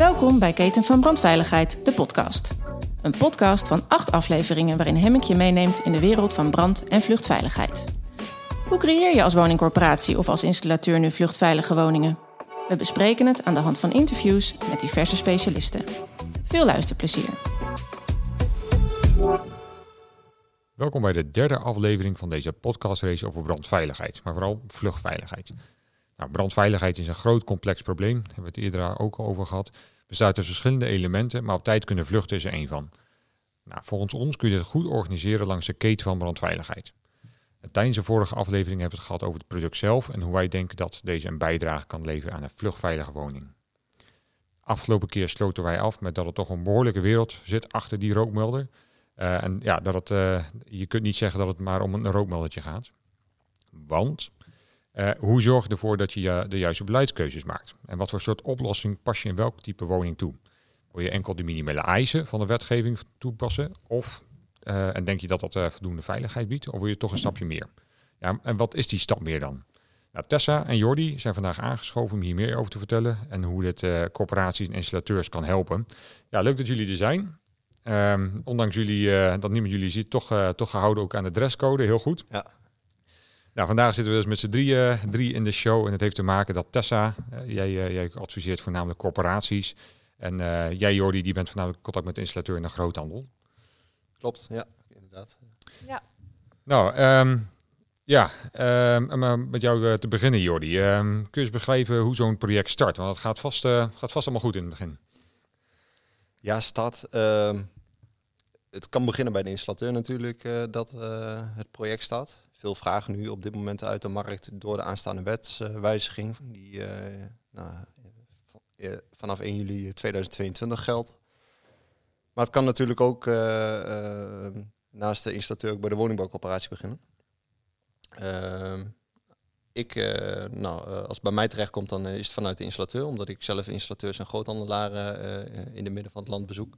Welkom bij Keten van Brandveiligheid, de podcast. Een podcast van acht afleveringen waarin Hemmink je meeneemt in de wereld van brand- en vluchtveiligheid. Hoe creëer je als woningcorporatie of als installateur nu vluchtveilige woningen? We bespreken het aan de hand van interviews met diverse specialisten. Veel luisterplezier. Welkom bij de derde aflevering van deze podcastrace over brandveiligheid, maar vooral vluchtveiligheid. Nou, brandveiligheid is een groot complex probleem, daar hebben we het eerder ook over gehad. Bestaat uit verschillende elementen, maar op tijd kunnen vluchten is er één van. Nou, volgens ons kun je dit goed organiseren langs de keten van brandveiligheid. En tijdens de vorige aflevering hebben we het gehad over het product zelf en hoe wij denken dat deze een bijdrage kan leveren aan een vluchtveilige woning. Afgelopen keer sloten wij af met dat er toch een behoorlijke wereld zit achter die rookmelder. Uh, en ja, dat het, uh, je kunt niet zeggen dat het maar om een rookmeldertje gaat. Want uh, hoe zorg je ervoor dat je de juiste beleidskeuzes maakt? En wat voor soort oplossing pas je in welk type woning toe? Wil je enkel de minimale eisen van de wetgeving toepassen? Of, en denk je dat dat voldoende veiligheid biedt? Of wil je toch een stapje meer? Ja, en wat is die stap meer dan? Nou, Tessa en Jordi zijn vandaag aangeschoven om hier meer over te vertellen en hoe dit corporaties en installateurs kan helpen. Ja, leuk dat jullie er zijn. Um, ondanks jullie, dat niemand jullie ziet, toch, toch gehouden ook aan de dresscode. Heel goed. Ja. Nou, vandaag zitten we dus met z'n drie, drie in de show. En het heeft te maken dat Tessa, uh, jij, jij adviseert voornamelijk corporaties. En jij, Jordi, die bent voornamelijk contact met de installateur in de groothandel. Klopt, ja, inderdaad. Ja. Nou, um, ja, um, met jou te beginnen, Jordi. kun je eens begrijpen hoe zo'n project start? Want het gaat vast, gaat vast allemaal goed in het begin. Ja, start. Uh, het kan beginnen bij de installateur natuurlijk uh, dat uh, het project staat. Veel vragen nu op dit moment uit de markt door de aanstaande wetswijziging die eh, nou, vanaf 1 juli 2022 geldt. Maar het kan natuurlijk ook naast de installateur ook bij de woningbouwcorporatie beginnen. Ehm, ik, nou, als het bij mij terechtkomt, dan is het vanuit de installateur, omdat ik zelf installateurs en groothandelaren in de midden van het land bezoek.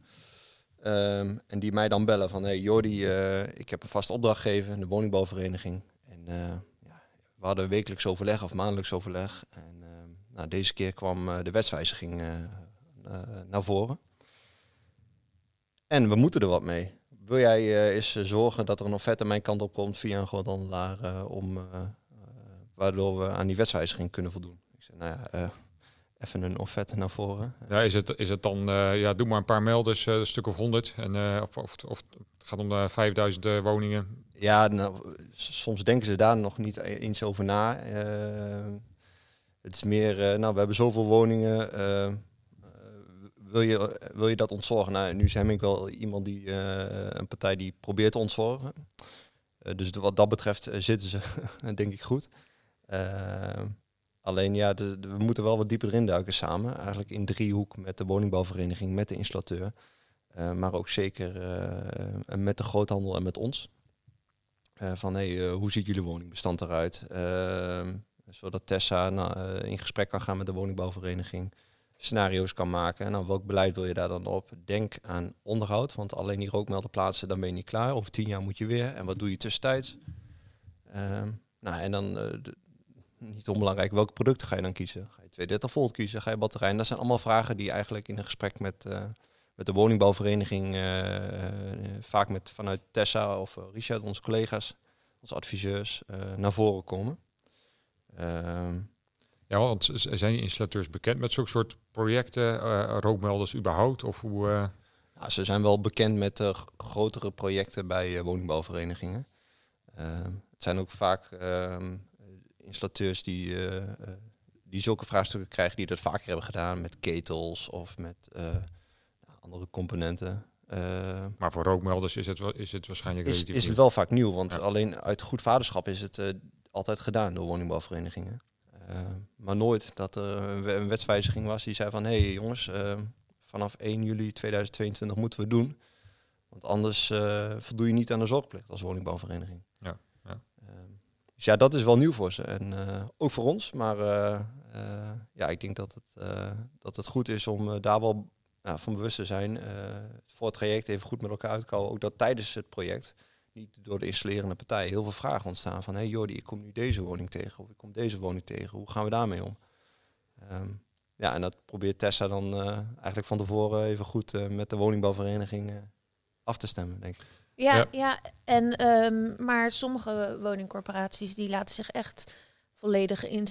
Um, en die mij dan bellen van, hey Jordi, ik heb een vaste opdrachtgever, de woningbouwvereniging. En ja, we hadden wekelijks overleg of maandelijks overleg. En ehm, nou, deze keer kwam de wetswijziging naar voren. En we moeten er wat mee. Wil jij eens zorgen dat er een offerte mijn kant op komt via een groothandelaar om waardoor we aan die wetswijziging kunnen voldoen. Ik zei, nou ja, even een offerte naar voren. Ja, is het, is het dan, uh, ja, doe maar een paar melders, uh, een stuk of honderd, en of, of, of het gaat om 5000 woningen? Ja, nou, soms denken ze daar nog niet eens over na. het is meer, nou, we hebben zoveel woningen, wil je, wil je dat ontzorgen? Nou, nu is ik wel iemand die, een partij die probeert te ontzorgen. dus wat dat betreft zitten ze, denk ik, goed. Alleen ja, we moeten wel wat dieper erin duiken samen. Eigenlijk in driehoek met de woningbouwvereniging, met de installateur. Uh, maar ook zeker uh, met de groothandel en met ons. van hey, hoe ziet jullie woningbestand eruit? Ehm, zodat Tessa nou, in gesprek kan gaan met de woningbouwvereniging. Scenario's kan maken. Nou, welk beleid wil je daar dan op? Denk aan onderhoud. Want alleen die rookmelderplaatsen, dan ben je niet klaar. Over tien jaar moet je weer. En wat doe je tussentijds? Ehm, nou, en dan niet onbelangrijk, welke producten ga je dan kiezen? Ga je 230 volt kiezen? Ga je batterijen? Dat zijn allemaal vragen die eigenlijk in een gesprek met, uh, met de woningbouwvereniging, uh, vaak met, vanuit Tessa of Richard, onze collega's, onze adviseurs, naar voren komen. Ehm, ja, want zijn die installateurs bekend met zo'n soort projecten, rookmelders überhaupt? Of hoe, nou, ze zijn wel bekend met grotere projecten bij woningbouwverenigingen. Ehm, het zijn ook vaak ehm, installateurs die, uh, die zulke vraagstukken krijgen, die dat vaker hebben gedaan met ketels of met uh, andere componenten. Maar voor rookmelders is het, wel, is het waarschijnlijk is, is het wel vaak nieuw, want alleen uit goed vaderschap is het altijd gedaan door woningbouwverenigingen. maar nooit dat er een wetswijziging was die zei van hé hey, jongens, vanaf 1 juli 2022 moeten we doen. Want anders voldoe je niet aan de zorgplicht als woningbouwvereniging. Ja. Dus ja, dat is wel nieuw voor ze. En uh, ook voor ons. Maar uh, uh, ja, ik denk dat het, dat het goed is om daar wel van bewust te zijn. voor het traject even goed met elkaar uit te komen. Ook dat tijdens het project, niet door de installerende partij, heel veel vragen ontstaan. Van, hé hey Jordi, ik kom nu deze woning tegen. Of ik kom deze woning tegen. Hoe gaan we daarmee om? Um, ja, en dat probeert Tessa dan eigenlijk van tevoren even goed met de woningbouwvereniging af te stemmen, denk ik. Ja, ja. ja. en ehm, maar sommige woningcorporaties die laten zich echt volledig in,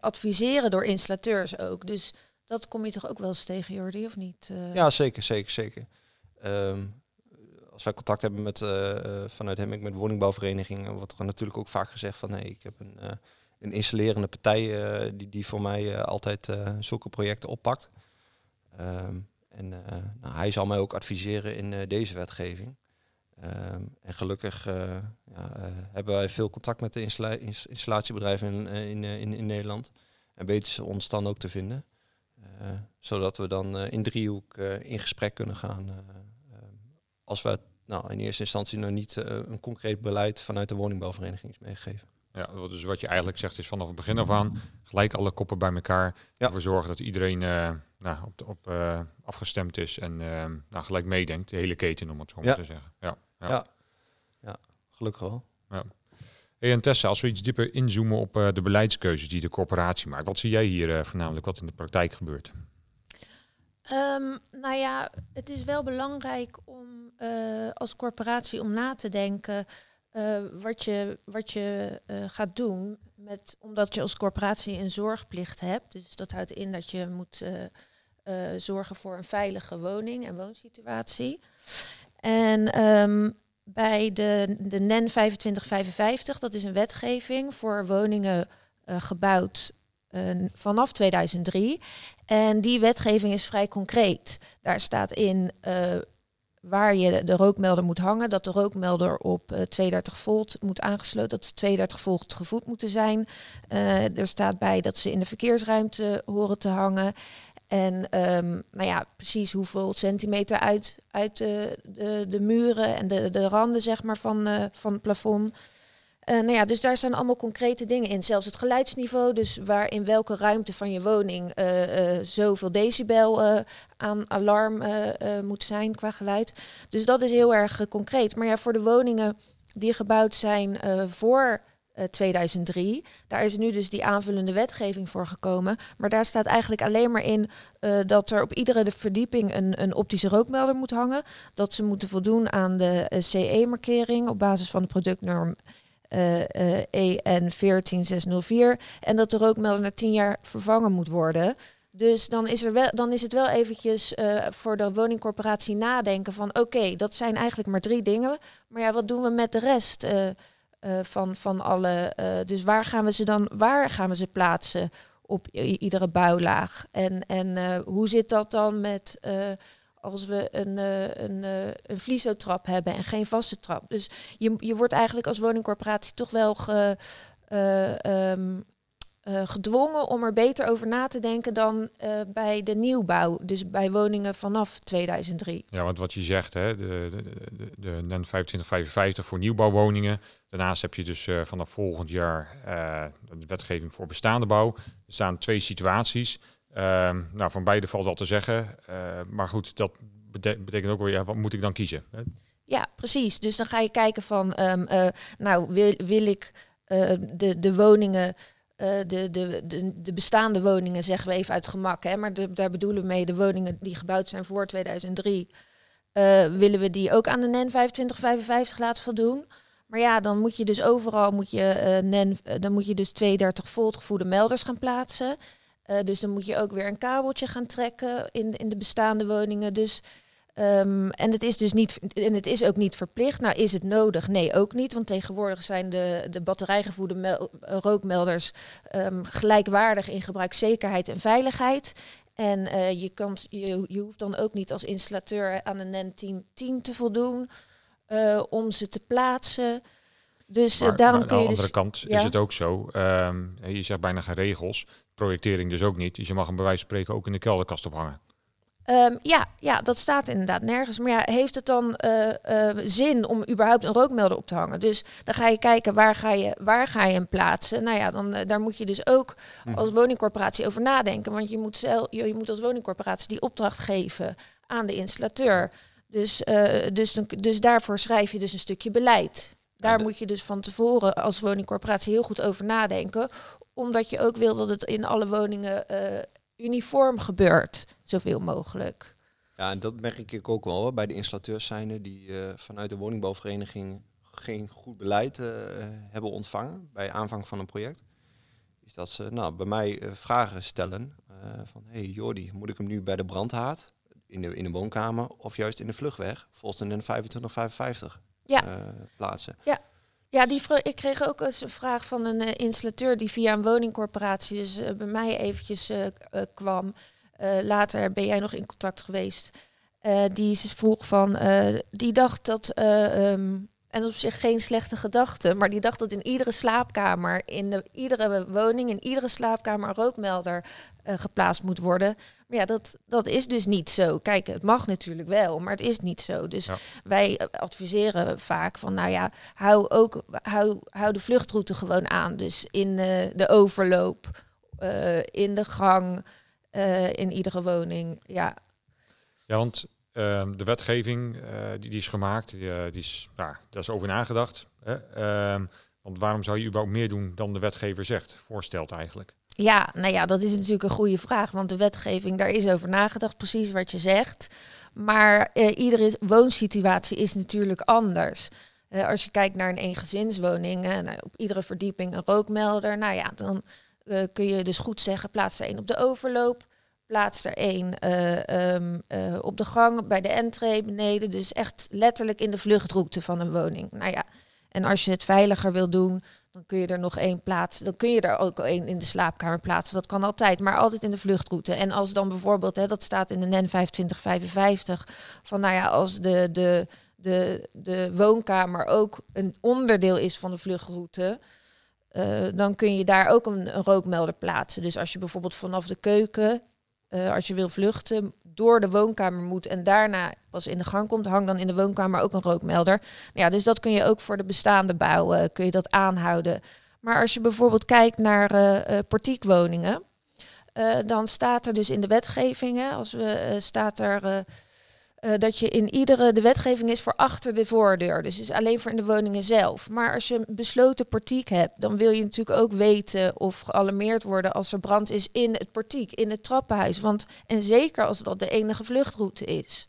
adviseren door installateurs ook. Dus dat kom je toch ook wel eens tegen, Jordi, of niet? Ja, zeker, zeker, zeker. Ehm, als wij contact hebben met, uh, vanuit hem, met woningbouwverenigingen, wordt er natuurlijk ook vaak gezegd van hey, ik heb een, uh, een installerende partij die, die voor mij altijd zulke projecten oppakt. Ehm, en nou, hij zal mij ook adviseren in deze wetgeving. Ehm, en gelukkig ja, hebben wij veel contact met de installatiebedrijven in, in, in, in, Nederland. En weten ze ons dan ook te vinden. zodat we dan in driehoek in gesprek kunnen gaan als we nou, in eerste instantie nog niet een concreet beleid vanuit de woningbouwvereniging is meegegeven. Ja, dus wat je eigenlijk zegt is vanaf het begin af aan gelijk alle koppen bij elkaar. Ja. Ervoor zorgen dat iedereen nou, op, op afgestemd is en nou, gelijk meedenkt. De hele keten, om het zo maar te zeggen. Ja, ja. ja. ja gelukkig wel. Ja. Hey, en Tessa, als we iets dieper inzoomen op de beleidskeuzes die de corporatie maakt. Wat zie jij hier voornamelijk wat in de praktijk gebeurt? Um, nou ja, het is wel belangrijk om uh, als corporatie om na te denken uh, wat je, wat je uh, gaat doen. Met, omdat je als corporatie een zorgplicht hebt. Dus dat houdt in dat je moet zorgen voor een veilige woning en woonsituatie. En um, bij de, de NEN 2555, dat is een wetgeving voor woningen gebouwd vanaf 2003. En die wetgeving is vrij concreet. Daar staat in uh, waar je de rookmelder moet hangen, dat de rookmelder op uh, 32 volt moet aangesloten, dat ze 32 volt gevoed moeten zijn. Er staat bij dat ze in de verkeersruimte horen te hangen. En um, nou ja, precies hoeveel centimeter uit, uit de, de, de muren en de, de randen zeg maar, van, uh, van het plafond. Uh, nou ja, dus daar staan allemaal concrete dingen in. Zelfs het geluidsniveau, dus waar in welke ruimte van je woning uh, zoveel decibel aan alarm moet zijn qua geluid. Dus dat is heel erg concreet. Maar ja, voor de woningen die gebouwd zijn voor 2003, daar is nu dus die aanvullende wetgeving voor gekomen. Maar daar staat eigenlijk alleen maar in dat er op iedere verdieping een, een optische rookmelder moet hangen. Dat ze moeten voldoen aan de CE-markering op basis van de productnorm uh, EN 14604 en dat de rookmelder na 10 jaar vervangen moet worden. Dus dan is, er wel, dan is het wel eventjes voor de woningcorporatie nadenken van oké, dat zijn eigenlijk maar drie dingen. Maar ja, wat doen we met de rest uh, van, van alle. dus waar gaan we ze dan, waar gaan we ze plaatsen op iedere bouwlaag? En, en hoe zit dat dan met als we een, een, een vliesotrap hebben en geen vaste trap. Dus je, je wordt eigenlijk als woningcorporatie toch wel ge, um, gedwongen om er beter over na te denken dan bij de nieuwbouw. Dus bij woningen vanaf 2003. Ja, want wat je zegt, hè, de, de, de, de NEN 2555 voor nieuwbouwwoningen. Daarnaast heb je dus vanaf volgend jaar de wetgeving voor bestaande bouw. Er staan twee situaties. Ehm, nou, van beide valt al te zeggen. Uh, maar goed, dat betekent ook wel, ja, wat moet ik dan kiezen? Hè? Ja, precies. Dus dan ga je kijken van, uh, nou, wil, wil ik de, de woningen, de, de, de, de, bestaande woningen, zeggen we even uit gemak, hè, maar daar bedoelen we mee de woningen die gebouwd zijn voor 2003, willen we die ook aan de NEN 2555 laten voldoen? Maar ja, dan moet je dus overal moet je, NEN, dan moet je dus 32 volt gevoede melders gaan plaatsen. Uh, dus dan moet je ook weer een kabeltje gaan trekken in, in de bestaande woningen. Dus, um, en, het is dus niet, en het is ook niet verplicht. Nou, is het nodig? Nee, ook niet. Want tegenwoordig zijn de, de batterijgevoerde rookmelders um, gelijkwaardig in gebruikszekerheid en veiligheid. En je, kan, je, je hoeft dan ook niet als installateur aan een NEN 1010 te voldoen uh, om ze te plaatsen. Dus maar, daarom maar kun je. Aan de andere kant ja? is het ook zo. Um, je zegt bijna geen regels projectering dus ook niet. Dus je mag een bewijs spreken ook in de kelderkast ophangen. Um, ja, ja, dat staat inderdaad nergens. Maar ja, heeft het dan uh, uh, zin om überhaupt een rookmelder op te hangen? Dus dan ga je kijken waar ga je, waar ga je hem plaatsen. Nou ja, dan, uh, daar moet je dus ook mhm. als woningcorporatie over nadenken. Want je moet, zelf, je, je, moet als woningcorporatie die opdracht geven aan de installateur. Dus, dus, dus daarvoor schrijf je dus een stukje beleid. Daar moet je dus van tevoren als woningcorporatie heel goed over nadenken omdat je ook wil dat het in alle woningen uh, uniform gebeurt, zoveel mogelijk. Ja, en dat merk ik ook wel hoor, bij de installateurs zijn die eh, vanuit de woningbouwvereniging geen goed beleid uh, hebben ontvangen bij aanvang van een project. Is dat ze nou, bij mij vragen stellen van hey Jordi, moet ik hem nu bij de brandhaard in de, in de woonkamer of juist in de vluchtweg volgens de 2555 ja. plaatsen? Ja. Ja, die ik kreeg ook eens een vraag van een uh, installateur die via een woningcorporatie dus uh, bij mij eventjes uh, kwam. later ben jij nog in contact geweest. die vroeg van, die dacht dat, um, en op zich geen slechte gedachte, maar die dacht dat in iedere slaapkamer, in de, iedere woning, in iedere slaapkamer een rookmelder geplaatst moet worden. Maar ja, dat, dat is dus niet zo. Kijk, het mag natuurlijk wel, maar het is niet zo. Dus wij adviseren vaak van, nou ja, hou ook hou, hou de vluchtroute gewoon aan. Dus in uh, de overloop, uh, in de gang, uh, in iedere woning. Ja, ja want de wetgeving die, die is gemaakt, die, die is, ja, daar is over nagedacht. Hè? want waarom zou je überhaupt meer doen dan de wetgever zegt, voorstelt eigenlijk? Ja, nou ja, dat is natuurlijk een goede vraag. Want de wetgeving, daar is over nagedacht, precies wat je zegt. Maar uh, iedere woonsituatie is natuurlijk anders. Uh, als je kijkt naar een eengezinswoning, uh, nou, op iedere verdieping een rookmelder. Nou ja, dan kun je dus goed zeggen, plaats er één op de overloop. Plaats er één um, op de gang, bij de entree beneden. Dus echt letterlijk in de vluchtroute van een woning. Nou ja, en als je het veiliger wil doen, dan kun je er nog één plaatsen. Dan kun je er ook één in de slaapkamer plaatsen. Dat kan altijd, maar altijd in de vluchtroute. En als dan bijvoorbeeld, hè, dat staat in de NEN 2555, van nou ja, als de, de, de, de woonkamer ook een onderdeel is van de vluchtroute. Uh, dan kun je daar ook een, rookmelder plaatsen. Dus als je bijvoorbeeld vanaf de keuken, uh, als je wil vluchten, door de woonkamer moet en daarna pas in de gang komt, hang dan in de woonkamer ook een rookmelder. Ja, dus dat kun je ook voor de bestaande bouw uh, kun je dat aanhouden. Maar als je bijvoorbeeld kijkt naar uh, portiekwoningen, dan staat er dus in de wetgevingen, als we staat er uh, dat je in iedere, de wetgeving is voor achter de voordeur. Dus is alleen voor in de woningen zelf. Maar als je een besloten portiek hebt, dan wil je natuurlijk ook weten of gealarmeerd worden als er brand is in het portiek, in het trappenhuis. Want, en zeker als dat de enige vluchtroute is.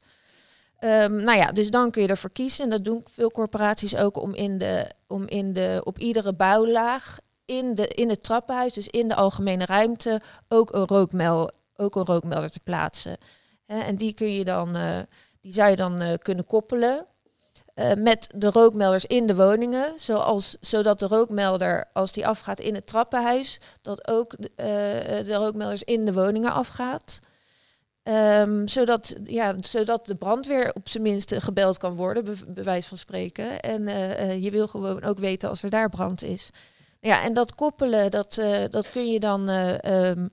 Um, nou ja, dus dan kun je ervoor kiezen. En dat doen veel corporaties ook om in de, om in de, op iedere bouwlaag in, de, in het trappenhuis, dus in de algemene ruimte, ook een, rookmel, ook een rookmelder te plaatsen. En die kun je dan, uh, die zou je dan uh, kunnen koppelen uh, met de rookmelders in de woningen. Zoals, zodat de rookmelder, als die afgaat in het trappenhuis, dat ook de rookmelders in de woningen afgaat. Um, zodat, ja, zodat de brandweer op zijn minst gebeld kan worden, be bewijs van spreken. En je wil gewoon ook weten als er daar brand is. Ja, en dat koppelen, dat, dat kun je dan um,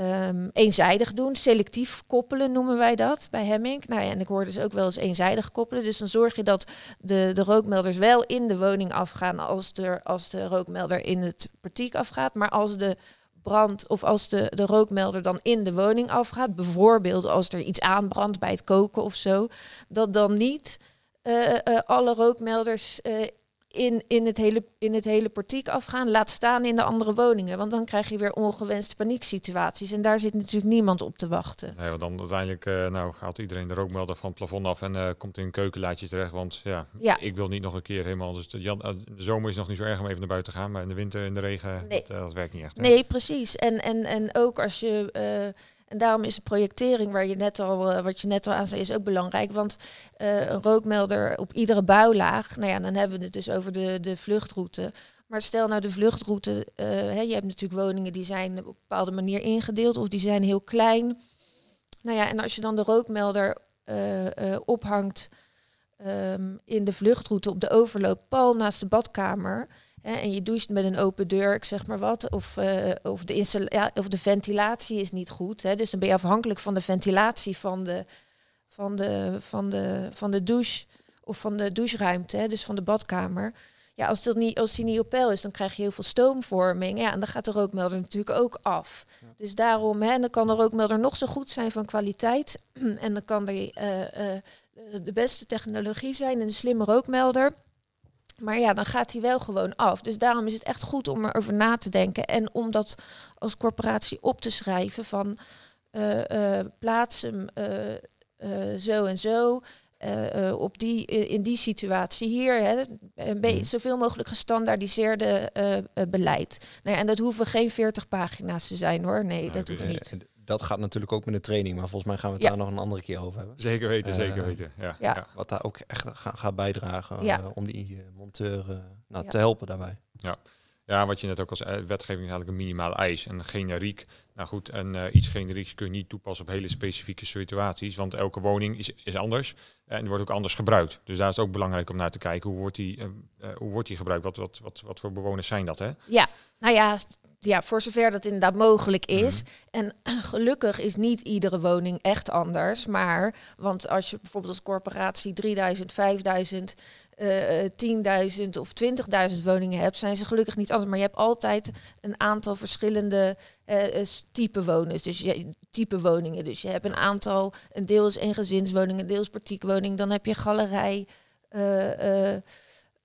Um, eenzijdig doen, selectief koppelen noemen wij dat bij Hemming. Nou ja, en ik hoor dus ook wel eens eenzijdig koppelen. Dus dan zorg je dat de, de rookmelders wel in de woning afgaan als de, als de rookmelder in het portiek afgaat. Maar als de brand of als de, de rookmelder dan in de woning afgaat, bijvoorbeeld als er iets aanbrandt bij het koken of zo, dat dan niet uh, uh, alle rookmelders uh, in, in, het hele, in het hele portiek afgaan, laat staan in de andere woningen. Want dan krijg je weer ongewenste panieksituaties. En daar zit natuurlijk niemand op te wachten. Nee, want dan uiteindelijk uh, nou, haalt iedereen de rookmelder van het plafond af en uh, komt in een keukenlaadje terecht. Want ja, ja, ik wil niet nog een keer helemaal... Dus de, Jan, uh, de zomer is nog niet zo erg om even naar buiten te gaan, maar in de winter in de regen, nee. dat, dat, werkt niet echt. Hè? Nee, precies. En, en, en ook als je en daarom is de projectering, waar je net al, uh, wat je net al aan zei, is ook belangrijk. Want uh, een rookmelder op iedere bouwlaag, nou ja, dan hebben we het dus over de, de vluchtroute. Maar stel nou de vluchtroute, uh, hè, je hebt natuurlijk woningen die zijn op een bepaalde manier ingedeeld of die zijn heel klein. Nou ja, en als je dan de rookmelder ophangt um, in de vluchtroute op de overloop, pal naast de badkamer Hè, en je doucht met een open deur, ik zeg maar wat. Of, uh, of, de, ja, of de ventilatie is niet goed. Hè, dus dan ben je afhankelijk van de ventilatie van de, van de, van de, van de douche. Of van de doucheruimte, hè, dus van de badkamer. Ja, als, dat niet, als die niet op peil is, dan krijg je heel veel stoomvorming. Ja, en dan gaat de rookmelder natuurlijk ook af. Ja. Dus daarom, hè, dan kan de rookmelder nog zo goed zijn van kwaliteit. en dan kan er uh, uh, de beste technologie zijn en een slimme rookmelder. Maar ja, dan gaat hij wel gewoon af. Dus daarom is het echt goed om erover na te denken. En om dat als corporatie op te schrijven van... eh, eh, plaats hem eh, zo en zo. op die, in die situatie hier, hè, een beetje Mhm. zoveel mogelijk gestandaardiseerde beleid. Nou ja, en dat hoeven geen 40 pagina's te zijn hoor. Nee, Nee, dat hoeft niet. Dat gaat natuurlijk ook met de training, maar volgens mij gaan we het Ja. daar nog een andere keer over hebben. Zeker weten, zeker Eh, weten. Ja, ja. ja. Wat daar ook echt ga- gaat bijdragen Ja. eh, om die eh, monteur nou, Ja. te helpen daarbij. Ja, wat je net ook als wetgeving is eigenlijk een minimaal eis. En generiek, nou goed, en eh, iets generieks kun je niet toepassen op hele specifieke situaties, want elke woning is, is anders en wordt ook anders gebruikt. Dus daar is het ook belangrijk om naar te kijken hoe wordt die, hoe wordt die gebruikt, wat, wat, wat, wat voor bewoners zijn dat, hè? Nou ja, ja, voor zover dat inderdaad mogelijk is. Mhm. En gelukkig is niet iedere woning echt anders. Maar, want als je bijvoorbeeld als corporatie 3000, 5000, eh, eh, 10.000 of 20.000 woningen hebt, zijn ze gelukkig niet anders. Maar je hebt altijd een aantal verschillende eh, eh, s- type woners. Dus je, type woningen. Dus je hebt een aantal, een deel is eengezinswoning, een deel is partiekwoning. Dan heb je galerij. eh,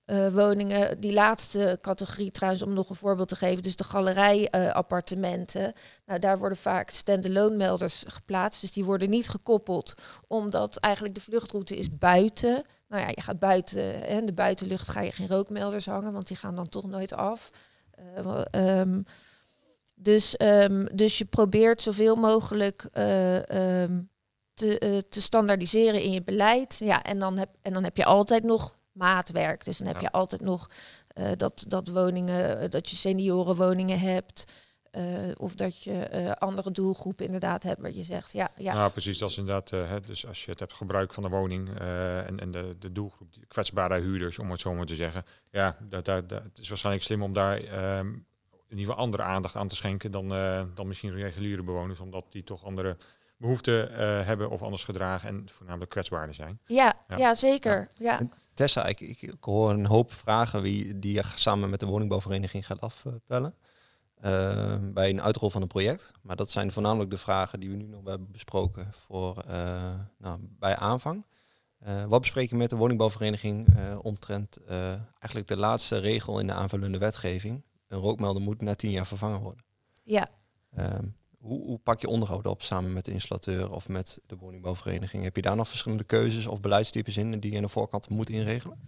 eh, eh, woningen. Die laatste categorie trouwens, om nog een voorbeeld te geven, dus de galerij-appartementen. nou, daar worden vaak standalone melders geplaatst. Dus die worden niet gekoppeld, omdat eigenlijk de vluchtroute is buiten. Nou ja, je gaat buiten, in de buitenlucht ga je geen rookmelders hangen, want die gaan dan toch nooit af. Eh, ehm, dus, ehm, dus je probeert zoveel mogelijk eh, ehm, te, eh, te standaardiseren in je beleid. Ja, en dan heb, en dan heb je altijd nog maatwerk. Dus dan heb je altijd nog eh, dat, dat woningen, eh, dat je seniorenwoningen hebt. eh, of dat je andere doelgroepen inderdaad hebt waar je zegt, ja, ja, Nou, precies, dat is inderdaad, hè, dus als je het hebt gebruik van de woning en, en de, de doelgroep, kwetsbare huurders, om het zo maar te zeggen. Ja, dat, dat, dat, het is waarschijnlijk slim om daar ehm, in ieder geval andere aandacht aan te schenken dan, dan misschien reguliere bewoners, omdat die toch andere behoeften eh, hebben of anders gedragen en voornamelijk kwetsbaarder zijn. ja, Ja. ja. zeker. Ja. Tessa, ik, ik, ik hoor een hoop vragen wie, die je samen met de woningbouwvereniging gaat afpellen. eh, bij een uitrol van een project. Maar dat zijn voornamelijk de vragen die we nu nog hebben besproken voor, eh, nou, bij aanvang. Eh, wat bespreek je met de woningbouwvereniging eh, omtrent eh, eigenlijk de laatste regel in de aanvullende wetgeving? Een rookmelder moet na tien jaar vervangen worden. ja. Hoe, pak je onderhoud op samen met de installateur of met de woningbouwvereniging? Heb je daar nog verschillende keuzes of beleidstypes in die je aan de voorkant moet inregelen?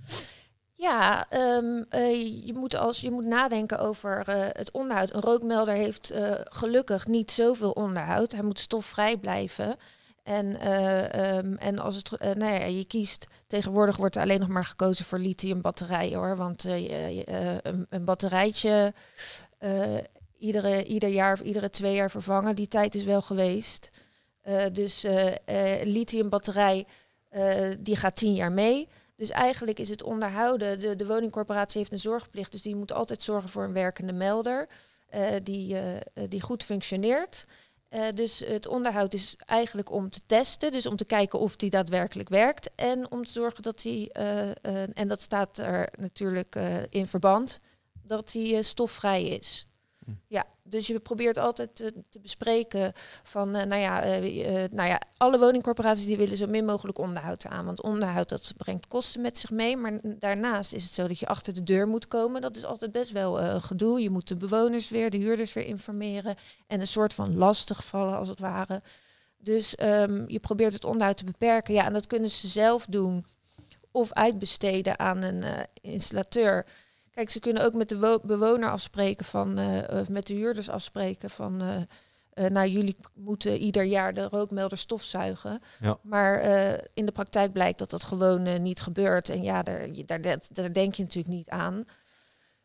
Ja, ehm, eh, je, moet als, je moet nadenken over eh, het onderhoud. Een rookmelder heeft eh, gelukkig niet zoveel onderhoud. Hij moet stofvrij blijven. En, eh, ehm, en als het, nou ja, je kiest, tegenwoordig wordt alleen nog maar gekozen voor lithiumbatterijen hoor. Want een, een batterijtje eh, iedere, ieder jaar of iedere twee jaar vervangen, die tijd is wel geweest. Eh, dus eh eh, lithiumbatterij, die gaat tien jaar mee. Dus eigenlijk is het onderhouden. De, de woningcorporatie heeft een zorgplicht, dus die moet altijd zorgen voor een werkende melder die, die goed functioneert. Dus het onderhoud is eigenlijk om te testen, dus om te kijken of die daadwerkelijk werkt en om te zorgen dat die, en dat staat er natuurlijk in verband, dat die stofvrij is. Ja, dus je probeert altijd te, te bespreken van, eh, nou, ja, eh, eh, nou ja, alle woningcorporaties die willen zo min mogelijk onderhoud aan. Want onderhoud dat brengt kosten met zich mee. Maar daarnaast is het zo dat je achter de deur moet komen. Dat is altijd best wel een gedoe. Je moet de bewoners weer, de huurders weer informeren. En een soort van lastig vallen als het ware. Dus ehm, je probeert het onderhoud te beperken. Ja, en dat kunnen ze zelf doen. Of uitbesteden aan een installateur. Kijk, ze kunnen ook met de wo- bewoner afspreken van, eh, of met de huurders afspreken van, eh, eh, nou jullie moeten ieder jaar de rookmelder stofzuigen. Ja. Maar in de praktijk blijkt dat dat gewoon niet gebeurt. En ja, daar, daar, daar denk je natuurlijk niet aan.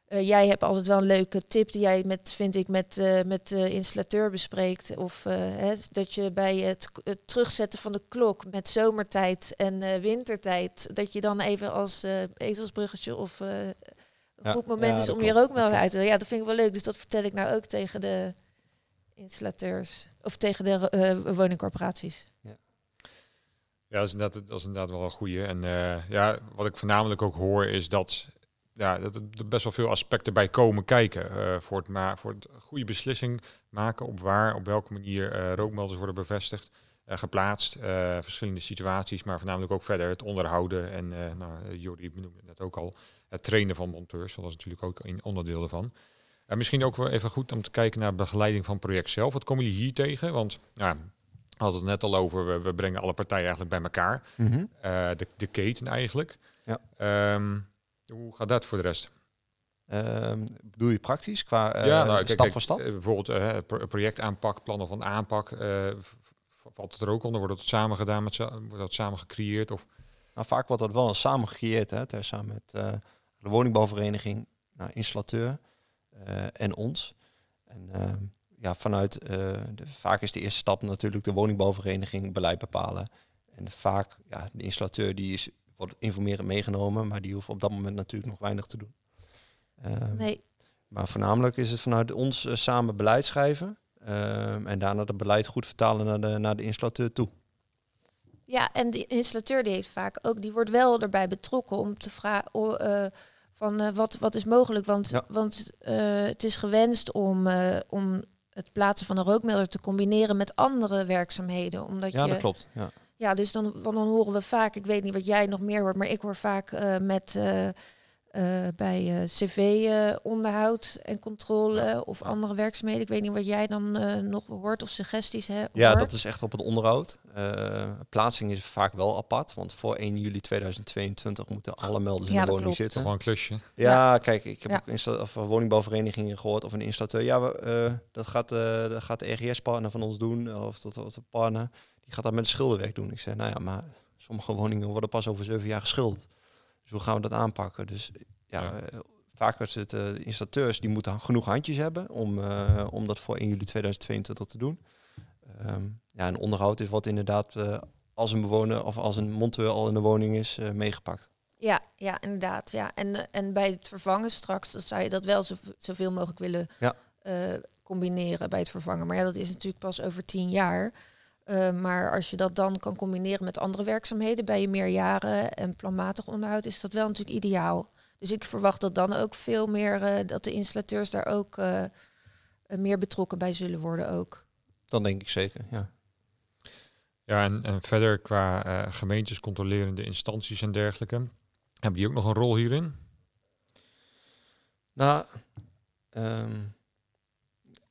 Jij hebt altijd wel een leuke tip die jij met, vind ik, met, met de installateur bespreekt. Of hè, dat je bij het, het terugzetten van de klok met zomertijd en wintertijd, dat je dan even als ezelsbruggetje of een goed moment ja, is om je klopt. uit te doen. Ja, dat vind ik wel leuk. Dus dat vertel ik nou ook tegen de installateurs of tegen de eh, woningcorporaties. Ja, dat is inderdaad, dat is inderdaad wel een goede. En eh, ja, wat ik voornamelijk ook hoor is dat, ja, dat er best wel veel aspecten bij komen kijken. eh, voor, het ma voor het goede beslissing maken op waar, op welke manier eh, rookmelders worden bevestigd, geplaatst. eh, verschillende situaties, maar voornamelijk ook verder het onderhouden. En uh, nou, Jordi benoemde het net ook al, het trainen van monteurs. Dat is natuurlijk ook een onderdeel ervan. En misschien ook wel even goed om te kijken naar begeleiding van het project zelf. Wat komen jullie hier tegen? Want ja, We hadden het net al over, we, we brengen alle partijen eigenlijk bij elkaar. Mhm. Eh, de, de keten eigenlijk. Ja. Ehm, hoe gaat dat voor de rest? Ehm, bedoel je praktisch qua eh, ja, nou, stap kijk, voor stap? eh, bijvoorbeeld eh, pro- projectaanpak, plannen van aanpak. Eh, valt het er ook onder? Wordt het samen gedaan, met, wordt dat samen gecreëerd? Of, Nou, vaak wordt dat wel samen gecreëerd, hè, ter- samen met eh, de woningbouwvereniging, nou, installateur eh, en ons. En ehm, ja, vanuit, eh, de, vaak is de eerste stap natuurlijk de woningbouwvereniging beleid bepalen. En vaak, ja, de installateur die is, wordt informerend meegenomen, maar die hoeft op dat moment natuurlijk nog weinig te doen. Ehm, Nee, Maar voornamelijk is het vanuit ons eh, samen beleid schrijven. Ehm, en daarna het beleid goed vertalen naar de, naar de installateur toe. Ja, en de installateur die heeft vaak ook, die wordt wel erbij betrokken om te vragen van eh, wat, wat is mogelijk. Want, Ja. want eh, het is gewenst om, eh, om het plaatsen van een rookmelder te combineren met andere werkzamheden. Omdat Ja, je, dat klopt. Ja. Ja, dus dan, want dan horen we vaak, ik weet niet wat jij nog meer hoort, maar ik hoor vaak eh, met eh, eh, bij cv-onderhoud en controle of andere werkzaamheden. Ik weet niet wat jij dan eh, nog hoort of suggesties hebt. Ja, dat is echt op het onderhoud. Eh, plaatsing is vaak wel apart, want voor 1 juli 2022 moeten alle melders in de dat woning klopt. zitten. wel een klusje? Ja, kijk, ik heb Ja. ook insta- of eh, woningbouwverenigingen gehoord of een installateur. Ja, we, eh, dat, gaat, eh, dat gaat de RGS-partner van ons doen, of dat of de partner. Die gaat dat met het schilderwerk doen. Ik zei, nou ja, maar sommige woningen worden pas over zeven jaar geschilderd. Dus hoe gaan we dat aanpakken? Dus ja, Ja. eh, vaak is het eh, de installateurs die moeten genoeg handjes hebben om, eh, om dat voor 1 juli 2022 te doen. Ehm, ja, en onderhoud is wat inderdaad eh, als een bewoner of als een monteur al in de woning is eh, meegepakt. Ja, ja, inderdaad. Ja. En, en bij het vervangen straks, dan zou je dat wel zo, zoveel mogelijk willen Ja. eh, combineren bij het vervangen. Maar ja, dat is natuurlijk pas over tien jaar. Eh, maar als je dat dan kan combineren met andere werkzaamheden bij je meerjaren en planmatig onderhoud, is dat wel natuurlijk ideaal. Dus ik verwacht dat dan ook veel meer, eh, dat de installateurs daar ook eh, eh, meer betrokken bij zullen worden ook. Dan denk ik zeker, ja. Ja, en, en verder qua eh, gemeentes, controlerende instanties en dergelijke. Hebben die ook nog een rol hierin? Nou, ehm,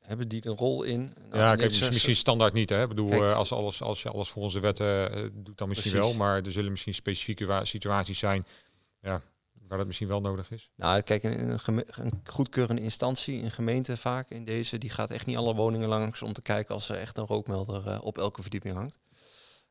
hebben die een rol in? Nou, ja, kijk, net misschien, standaard niet. Hè? Ik bedoel, Kijk, eh, als, alles, als je alles volgens de wetten eh, doet, dan misschien Precies. wel. Maar er zullen misschien specifieke situaties zijn ja, waar dat misschien wel nodig is. Nou, kijk, een, een, goedkeurende instantie, een gemeente vaak in deze, die gaat echt niet alle woningen langs om te kijken als er echt een rookmelder eh, op elke verdieping hangt.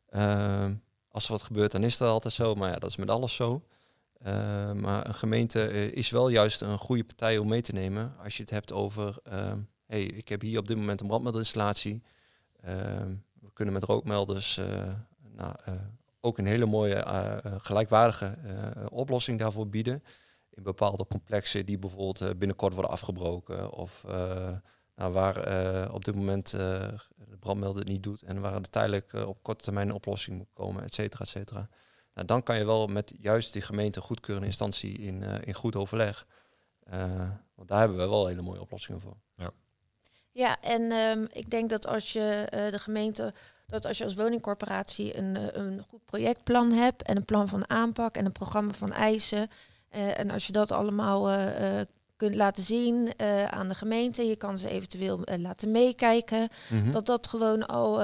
Ehm, als er wat gebeurt, dan is dat altijd zo, maar ja, dat is met alles zo. Ehm, maar een gemeente is wel juist een goede partij om mee te nemen als je het hebt over, ehm, hey, ik heb hier op dit moment een brandmelderinstallatie. Ehm, we kunnen met rookmelders eh, nou, eh, ook een hele mooie eh, gelijkwaardige oplossing daarvoor bieden in bepaalde complexen die bijvoorbeeld binnenkort worden afgebroken of nou, waar op dit moment de brandmelder het niet doet en waar er tijdelijk op korte termijn een oplossing moet komen, et cetera, et cetera. Nou, dan kan je wel met juist die gemeente goedkeurende instantie in, in goed overleg. Want daar hebben we wel hele mooie oplossingen voor. Ja, en ehm, ik denk dat als je eh, de gemeente, dat als je als woningcorporatie een, eh, een goed projectplan hebt en een plan van aanpak en een programma van eisen. eh, en als je dat allemaal kunt laten zien aan de gemeente, je kan ze eventueel laten meekijken. Hm? Dat dat gewoon al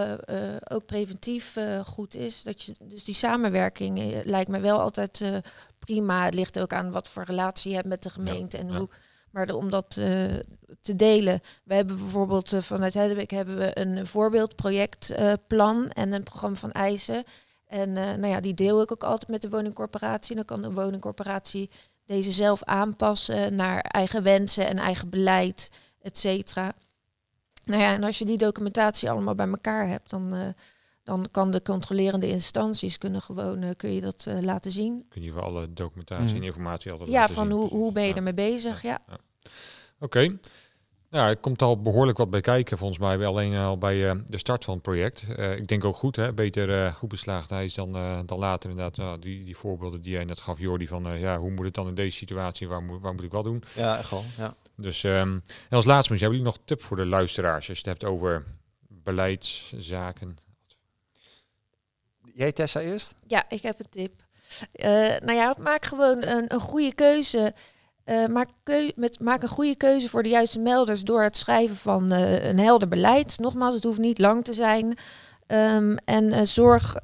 ook preventief goed is. Dat je, dus die samenwerking lijkt me wel altijd prima. Het ligt ook aan wat voor relatie je hebt met de gemeente en ja. hoe. Maar om dat eh, te delen. We hebben bijvoorbeeld eh, vanuit Hedwig hebben we een voorbeeldprojectplan en een programma van eisen. En eh, nou ja, die deel ik ook altijd met de woningcorporatie. Dan kan de woningcorporatie deze zelf aanpassen naar eigen wensen en eigen beleid, et cetera. Nou ja, en als je die documentatie allemaal bij elkaar hebt, dan, eh, dan kan de controlerende instanties kunnen gewoon eh, kun je dat eh, laten zien. Kun je voor alle documentatie en Mhm. informatie altijd Ja, laten van zien. hoe, hoe ben je Ja. ermee bezig? Ja. Oké. Nou, er komt al behoorlijk wat bij kijken, volgens mij. Alleen al bij eh, de start van het project. Eh, ik denk ook goed, hè? beter eh, goed beslaagd hij is dan, eh, dan later inderdaad. Nou, die, die voorbeelden die jij net gaf, Jordi, van eh, ja, hoe moet het dan in deze situatie, waar moet, waar moet ik wat doen? Ja, echt wel. Ja. Dus ehm, en als laatste, misschien hebben jullie nog een tip voor de luisteraars? Als je het hebt over beleidszaken. Jij Tessa eerst? Ja, ik heb een tip. Eh, nou ja, maak gewoon een, een goede keuze. Eh, maak, keu met, maak een goede keuze voor de juiste melders door het schrijven van eh, een helder beleid. Nogmaals, het hoeft niet lang te zijn. Ehm, en zorg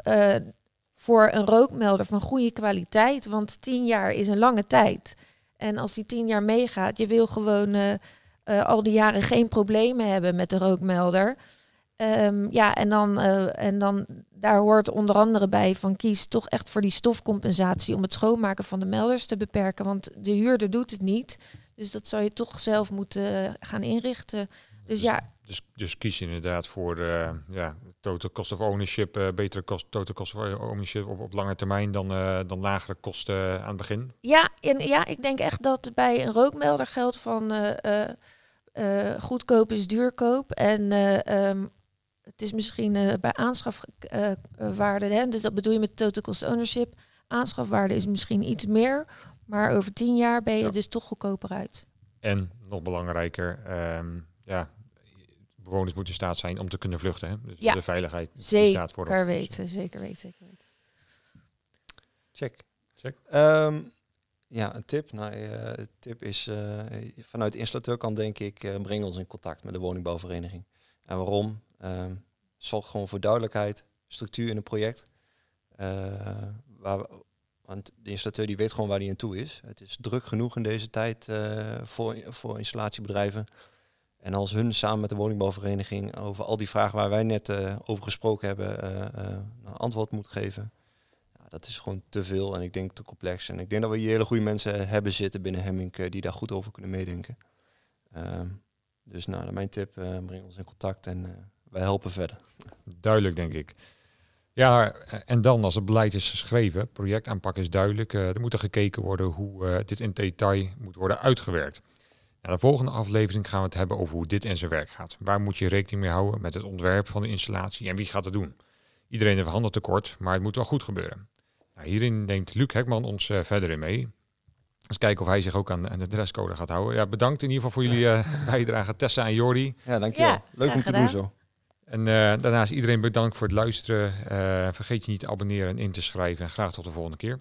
voor een rookmelder van goede kwaliteit, want tien jaar is een lange tijd. En als die tien jaar meegaat, je wil gewoon al die jaren geen problemen hebben met de rookmelder. Ehm, ja, en dan, eh, en dan daar hoort onder andere bij van kies toch echt voor die stofcompensatie om het schoonmaken van de melders te beperken. Want de huurder doet het niet. Dus dat zou je toch zelf moeten eh, gaan inrichten. Dus ja, Dus, dus kies je inderdaad voor eh, ja, total cost of ownership, eh, betere kost, total cost of ownership op, op lange termijn dan, dan lagere kosten aan het begin. Ja, en ja, ik denk echt dat bij een rookmelder geldt van goedkoop is duurkoop. En eh, ehm, het is misschien eh, bij aanschafwaarde, hè, dus dat bedoel je met total cost ownership. Aanschafwaarde is misschien iets meer, maar over tien jaar ben je Ja. dus toch goedkoper uit. En nog belangrijker, ehm, ja, bewoners moeten in staat zijn om te kunnen vluchten. Hè? Dus Ja, de veiligheid die staat voor Zeker weten, zeker weten, zeker weten. Check. Check. Ehm, ja, een tip. Nou, eh, tip is eh, vanuit de installateurkant denk ik, eh, breng ons in contact met de woningbouwvereniging. En waarom? Ehm, zorg gewoon voor duidelijkheid, structuur in het project. Eh, waar want de installateur die weet gewoon waar hij aan toe is. Het is druk genoeg in deze tijd eh, voor, voor installatiebedrijven. En als hun samen met de woningbouwvereniging over al die vragen waar wij net eh, over gesproken hebben, een antwoord moet geven. Dat is gewoon te veel en ik denk te complex. En ik denk dat we hier hele goede mensen hebben zitten binnen Hemming die daar goed over kunnen meedenken. Ehm, dus nou, mijn tip, breng ons in contact en wij helpen verder. Duidelijk, denk ik. Ja, en dan als het beleid is geschreven, projectaanpak is duidelijk, eh, er moet er gekeken worden hoe eh, dit in detail moet worden uitgewerkt. Nou, de volgende aflevering gaan we het hebben over hoe dit in zijn werk gaat. Waar moet je rekening mee houden met het ontwerp van de installatie en wie gaat het doen? Iedereen heeft handen tekort, maar het moet wel goed gebeuren. Nou, hierin neemt Luc Hekman ons eh, verder in mee. Eens kijken of hij zich ook aan, aan de dresscode gaat houden. Ja, bedankt in ieder geval voor jullie eh, bijdrage, Tessa en Jordi. Ja, dankjewel. Ja, Leuk om te doen zo. En eh, daarnaast iedereen bedankt voor het luisteren. Eh, vergeet je niet te abonneren en in te schrijven. En graag tot de volgende keer.